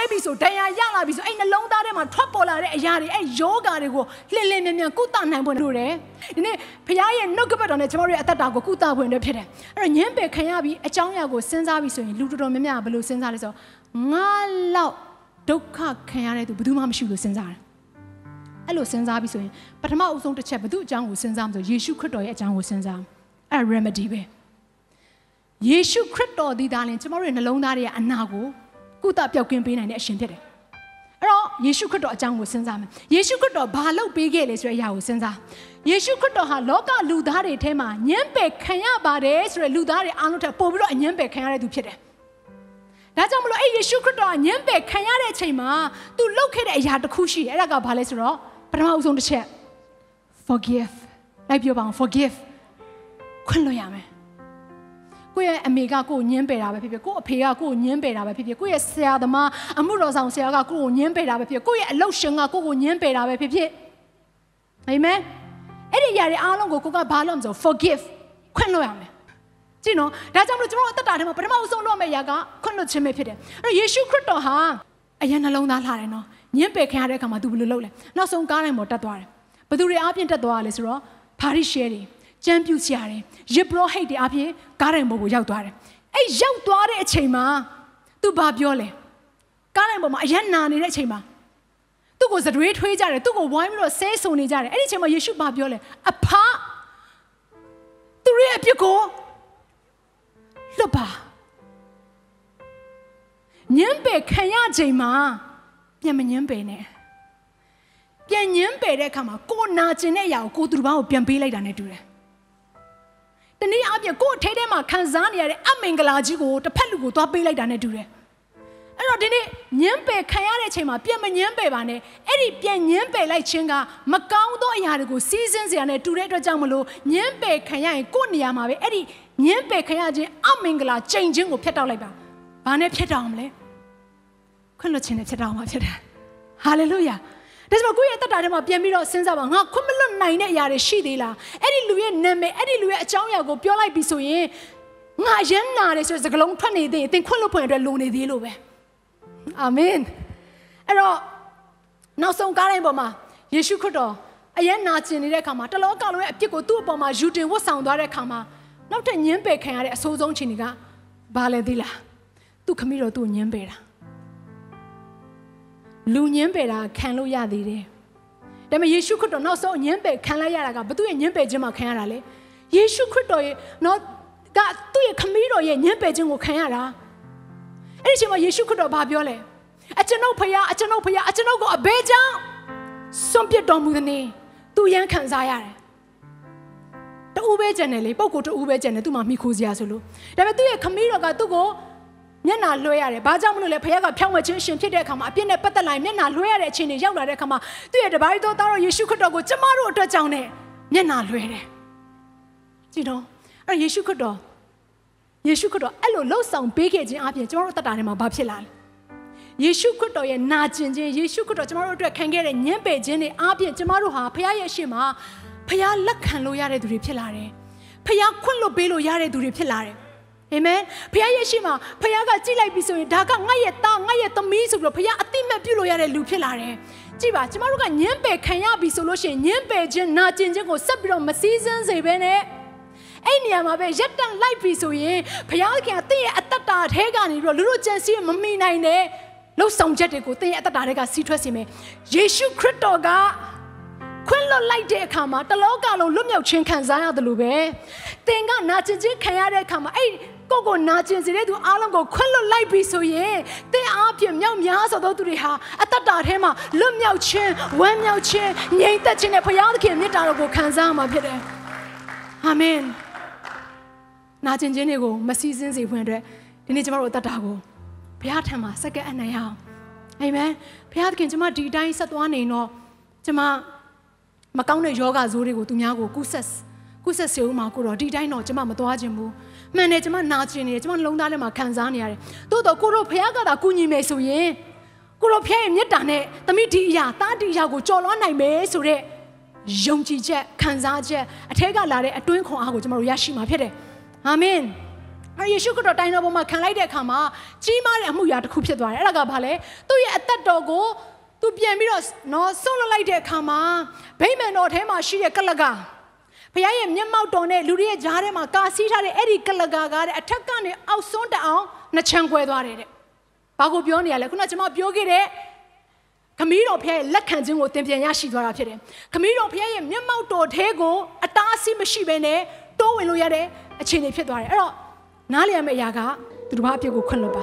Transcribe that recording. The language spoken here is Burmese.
သားကြေကွဲပြီဆိုဒဏ်ရာရလာပြီဆိုအဲ့နှလုံးသားထဲမှာထွက်ပေါ်လာတဲ့အရာတွေအဲ့ယောဂါတွေကိုလှင်လင်းမြန်မြန်ကုသနိုင်ဖို့လိုတယ်ဒီနေ့ဖခင်ရဲ့နှုတ်ကပတ်တော်နဲ့ကျမတို့ရဲ့အသက်တာကိုကုသဖို့အတွက်ဖြစ်တယ်အဲ့တော့ညင်းပယ်ခံရပြီးအကြောင်းအရာကိုစဉ်းစားပြီးဆိုရင်လူတော်တော်များများကဘယ်လိုစဉ်းစားလဲဆိုတော့ငါလောက်ဒုက္ခခံရတဲ့သူဘယ်သူမှမရှိဘူးလို့စဉ်းစားတယ်အဲ့လိုစဉ်းစားပြီးဆိုရင်ပထမအဦးဆုံးတစ်ချက်ဘယ်သူအကြောင်းကိုစဉ်းစားမလို့ယေရှုခရစ်တော်ရဲ့အကြောင်းကိုစဉ်းစားအဲ့ဒါ remedy ပဲယေရှုခရစ်တော်ဒီသားလင်ကျမတို့ရဲ့နှလုံးသားတွေရဲ့အနာကို ကုသပြောက်ကင်းပေးနိုင်တဲ့အရှင်ဖြစ်တယ်။အဲ့တော့ယေရှုခရစ်တော်အကြောင်းကိုစဉ်းစားမယ်။ယေရှုခရစ်တော်ဘာလုပ်ပေးခဲ့လဲဆိုတဲ့အရာကိုစဉ်းစား။ယေရှုခရစ်တော်ဟာလောကလူသားတွေထဲမှာညှင်းပယ်ခံရပါတယ်ဆိုတဲ့လူသားတွေအားလုံးထက်ပိုပြီးတော့အညှင်းပယ်ခံရတဲ့သူဖြစ်တယ်။ဒါကြောင့်မလို့အဲ့ယေရှုခရစ်တော်ကညှင်းပယ်ခံရတဲ့အချိန်မှာသူလုပ်ခဲ့တဲ့အရာတစ်ခုရှိတယ်။အဲ့ဒါကဘာလဲဆိုတော့ပထမအဆုံးတစ်ချက် forgive လိုက်ပြောပါအောင် forgive ခွင့်လွှတ်ရမယ်။ ကိုယ့်ရဲ့အမေကကိုယ်ကိုညင်းပယ်တာပဲဖြစ်ဖြစ်ကိုယ့်အဖေကကိုယ်ကိုညင်းပယ်တာပဲဖြစ်ဖြစ်ကိုယ့်ရဲ့ဆရာသမားအမှုတော်ဆောင်ဆရာကကိုယ့်ကိုညင်းပယ်တာပဲဖြစ်ဖြစ်ကိုယ့်ရဲ့အလုပ်ရှင်ကကိုယ့်ကိုညင်းပယ်တာပဲဖြစ်ဖြစ်အာမင်အဲ့ဒီຢာတွေအားလုံးကိုကိုကဘာလို့မဆို forgive ခွင့်လွှတ်ရမယ်ကြည့်နော်ဒါကြောင့်မလို့ကျွန်တော်တို့အသက်တာထဲမှာပထမဆုံးလုပ်မယ့်ຢာကခွင့်လွှတ်ခြင်းပဲဖြစ်တယ်အဲ့တော့ယေရှုခရစ်တော်ဟာအရင်နှလုံးသားလှတယ်နော်ညင်းပယ်ခံရတဲ့အခါမှာ तू ဘယ်လိုလုပ်လဲနောက်ဆုံးကားတိုင်းပေါ်တက်သွားတယ်ဘယ်သူတွေအားဖြင့်တက်သွားရလဲဆိုတော့ဖာရိရှဲတွေ ကျမ်းပြုဆရာတွေယစ်ဘရဟိတ်တွေအားဖြင့်ကားတိုင်းပေါ်ကိုရောက်သွားတယ်အဲ့ရောက်သွားတဲ့အချိန်မှာ तू ဘာပြောလဲကားတိုင်းပေါ်မှာအယက်နာနေတဲ့အချိန်မှာသူ့ကိုစတွေးထွေးကြတယ်သူ့ကိုဝိုင်းပြီးတော့ဆဲဆုံနေကြတယ်အဲ့ဒီအချိန်မှာယေရှုဘာပြောလဲအဖသူရဲ့အပြစ်ကိုလွတ်ပါညံပယ်ခံရချိန်မှာပြန်မညံပယ်နဲ့ပြန်ညံပယ်တဲ့အခါမှာကိုနာကျင်တဲ့အရာကိုကိုသူတစ်ပါးကိုပြန်ပေးလိုက်တာနဲ့တူတယ်တနည်း အားဖြင့်ကိုယ့်အထဲထဲမှာခံစားနေရတဲ့အမင်္ဂလာကြီးကိုတစ်ဖက်လူကိုသွားပေးလိုက်တာနဲ့တူတယ်အဲ့တော့ဒီနေ့ညံပယ်ခံရတဲ့အချိန်မှာပြန်မညံပယ်ပါနဲ့အဲ့ဒီပြန်ညံပယ်လိုက်ခြင်းကမကောင်းသောအရာတွေကိုစီးစင်းစရာနဲ့တူတဲ့အတွက်ကြောင့်မလို့ညံပယ်ခံရရင်ကိုယ့်နေရာမှာပဲအဲ့ဒီညံပယ်ခံရခြင်းအမင်္ဂလာချိန်ခြင်းကိုဖျက်တောက်လိုက်ပါဘာနဲ့ဖျက်တောက်အောင်မလဲခွင့်လွှတ်ခြင်းနဲ့ဖျက်တောက်အောင်မှာဖြစ်တယ်ဟာလေလုယာ ဒါဆိုကိုယ့်ရဲ့တက်တာထဲမှာပြန်ပြီးတော့စဉ်းစားပါငါခွင့်မလွတ်နိုင်တဲ့အရာတွေရှိသေးလားအဲ့ဒီလူရဲ့နာမည်အဲ့ဒီလူရဲ့အကြောင်းအရာကိုပြောလိုက်ပြီဆိုရင်ငါရမ်းနာတယ်ဆိုတဲ့စကားလုံးထွက်နေသေးရင်သင်ခွင့်လွတ်ဖွင့်အတွက်လိုနေသေးလို့ပဲအာမင်အဲ့တော့နောက်ဆုံးကားတိုင်းပေါ်မှာယေရှုခရစ်တော်အယံနာကျင်နေတဲ့အခါမှာတလောကလုံးရဲ့အပြစ်ကိုသူ့အပေါ်မှာယူတင်ဝတ်ဆောင်သွားတဲ့အခါမှာနောက်ထပ်ညှင်းပယ်ခံရတဲ့အဆိုးဆုံးချိန်တွေကဘာလဲသေးလားသူခမီးတော်သူ့ကိုညှင်းပယ်တာ လူညင်းပယ်တာခံလို့ရသေးတယ်။ဒါပေမဲ့ယေရှုခရစ်တော်နောက်ဆုံးညင်းပယ်ခံလိုက်ရတာကဘသူ့ရဲ့ညင်းပယ်ခြင်းမှာခံရတာလေ။ယေရှုခရစ်တော်ရဲ့နော်ကသူ့ရဲ့ခမည်းတော်ရဲ့ညင်းပယ်ခြင်းကိုခံရတာ။အဲ့ဒီအချိန်မှာယေရှုခရစ်တော်ဘာပြောလဲ။အကျွန်ုပ်ဖခင်အကျွန်ုပ်ဖခင်အကျွန်ုပ်ကိုအဘဲကြောင့်စွန့်ပစ်တော်မူသည်။သူရန်ခံစားရတယ်။တူပဲကျန်တယ်လေပုံကိုတူပဲကျန်တယ်သူ့မှာမိခိုးစရာဆိုလို့ဒါပေမဲ့သူ့ရဲ့ခမည်းတော်ကသူ့ကို မျက်နာလွှဲရတယ်။ဘာကြောင့်မလို့လဲဖခင်ကဖြောင်းဝဲခြင်းရှင်ဖြစ်တဲ့အခါမှာအပြစ်နဲ့ပတ်သက်လာရင်မျက်နာလွှဲရတဲ့အချိန်တွေရောက်လာတဲ့အခါမှာသူ့ရဲ့တပါးတော်သားတော်ယေရှုခရစ်တော်ကိုကျမတို့အတွက်ကြောင့်နဲ့မျက်နာလွှဲတယ်။ကြည့်တော့အဲ့ယေရှုခရစ်တော်ယေရှုခရစ်တော်အဲ့လိုလှုပ်ဆောင်ပေးခဲ့ခြင်းအပြင်ကျမတို့တက်တာထဲမှာဘာဖြစ်လာလဲ။ယေရှုခရစ်တော်ရဲ့နာကျင်ခြင်းယေရှုခရစ်တော်ကျမတို့အတွက်ခံခဲ့တဲ့ညှင်းပယ်ခြင်းတွေအပြင်ကျမတို့ဟာဖခင်ရဲ့ရှေ့မှာဖခင်လက်ခံလို့ရတဲ့သူတွေဖြစ်လာတယ်။ဖခင်ခွင့်လွှတ်ပေးလို့ရတဲ့သူတွေဖြစ်လာတယ်။ အာမင်ဖခင်ရဲ့ရှိမှာဖခင်ကကြည့်လိုက်ပြီဆိုရင်ဒါကငါ့ရဲ့သားငါ့ရဲ့သမီးဆိုပြီးတော့ဖခင်အတိမတ်ပြုလို့ရတဲ့လူဖြစ်လာတယ်ကြည့်ပါကျမတို့ကညင်းပယ်ခံရပြီဆိုလို့ရှိရင်ညင်းပယ်ခြင်းနာကျင်ခြင်းကိုဆက်ပြီးတော့မစည်းစမ်းစေဘဲနဲ့အဲ့နေရာမှာပဲရက်တန့်လိုက်ပြီဆိုရင်ဖခင်ကတင့်ရဲ့အတ္တတာထဲကနေပြီးတော့လူတို့ကြံစည်မမိနိုင်တဲ့လှုပ်ဆောင်ချက်တွေကိုတင့်ရဲ့အတ္တတာထဲကစီးထွက်စေမယ်ယေရှုခရစ်တော်ကခွင့်လွတ်လိုက်တဲ့အခါမှာတလောကလုံးလွတ်မြောက်ခြင်းခံစားရတယ်လို့ပဲသင်ကနာကျင်ခြင်းခံရတဲ့အခါမှာအဲ့ ကိုကိုနာကျင်စေတဲ့သူအားလုံးကိုခွင့်လွတ်လိုက်ပြီဆိုရင်သင်အားဖြင့်မြောက်များစွာသောသူတွေဟာအသက်တာထဲမှာလွတ်မြောက်ခြင်းဝမ်းမြောက်ခြင်းငြိမ်သက်ခြင်းနဲ့ဘုရားသခင်မြတ်တာတော်ကိုခံစားရမှာဖြစ်တယ်အာမင်နာကျင်ခြင်းတွေကိုမစည်းစင်းစေဖွင့်အတွက်ဒီနေ့ကျမတို့အသက်တာကိုဘုရားထံမှာစက္ကန့်အနိုင်အောင်အာမင်ဘုရားသခင်ကျမဒီအတိုင်းဆက်သွားနေတော့ကျမမကောင်းတဲ့ယောဂဇိုးတွေကိုသူများကိုကုဆက် ကုဆက်စေဦးမှာကိုတော့ဒီတိုင်းတော့ကျမမသွားခြင်းဘူးမှန်တယ်ကျမနာကျင်နေတယ်ကျမလုံးသားထဲမှာခံစားနေရတယ်တိုးတော့ကိုတို့ဘုရားကသာကူညီမယ်ဆိုရင်ကိုတို့ဖျက်ရဲ့မေတ္တာနဲ့သမီးဒီအရာတားဒီအရာကိုကြော်လွှမ်းနိုင်မယ်ဆိုတဲ့ယုံကြည်ချက်ခံစားချက်အထက်ကလာတဲ့အတွင်းခွန်အားကိုကျမတို့ရရှိမှာဖြစ်တယ်အာမင်အယေရှုခရစ်တော်တိုင်းတော်ပေါ်မှာခံလိုက်တဲ့အခါမှာကြီးမားတဲ့အမှုရာတစ်ခုဖြစ်သွားတယ်အဲ့ဒါကဘာလဲသူ့ရဲ့အသက်တော်ကိုသူပြန်ပြီးတော့နော်ဆွန့်လွတ်လိုက်တဲ့အခါမှာဗိမာန်တော်ထဲမှာရှိတဲ့ကလက ဘုရားရဲ့မျက်မှောက်တော်နဲ့လူတွေရဲ့ကြားထဲမှာကာစီးထားတဲ့အဲ့ဒီကလကကားတဲ့အထက်ကနေအောက်ဆုံးတအောင်နှချမ်းခွဲသွားတယ်တဲ့ဘာကိုပြောနေရလဲခုနကကျွန်မပြောခဲ့တဲ့ခမီးတော်ဖျက်ရဲ့လက်ခံခြင်းကိုသင်ပြန်ရရှိသွားတာဖြစ်တယ်ခမီးတော်ဖျက်ရဲ့မျက်မှောက်တော်ထဲကိုအတားအဆီးမရှိဘဲနဲ့တိုးဝင်လို့ရတဲ့အခြေအနေဖြစ်သွားတယ်အဲ့တော့နားလည်ရမယ့်အရာကသူတစ်ပါးအပြစ်ကိုခွင့်လွှတ်ပါ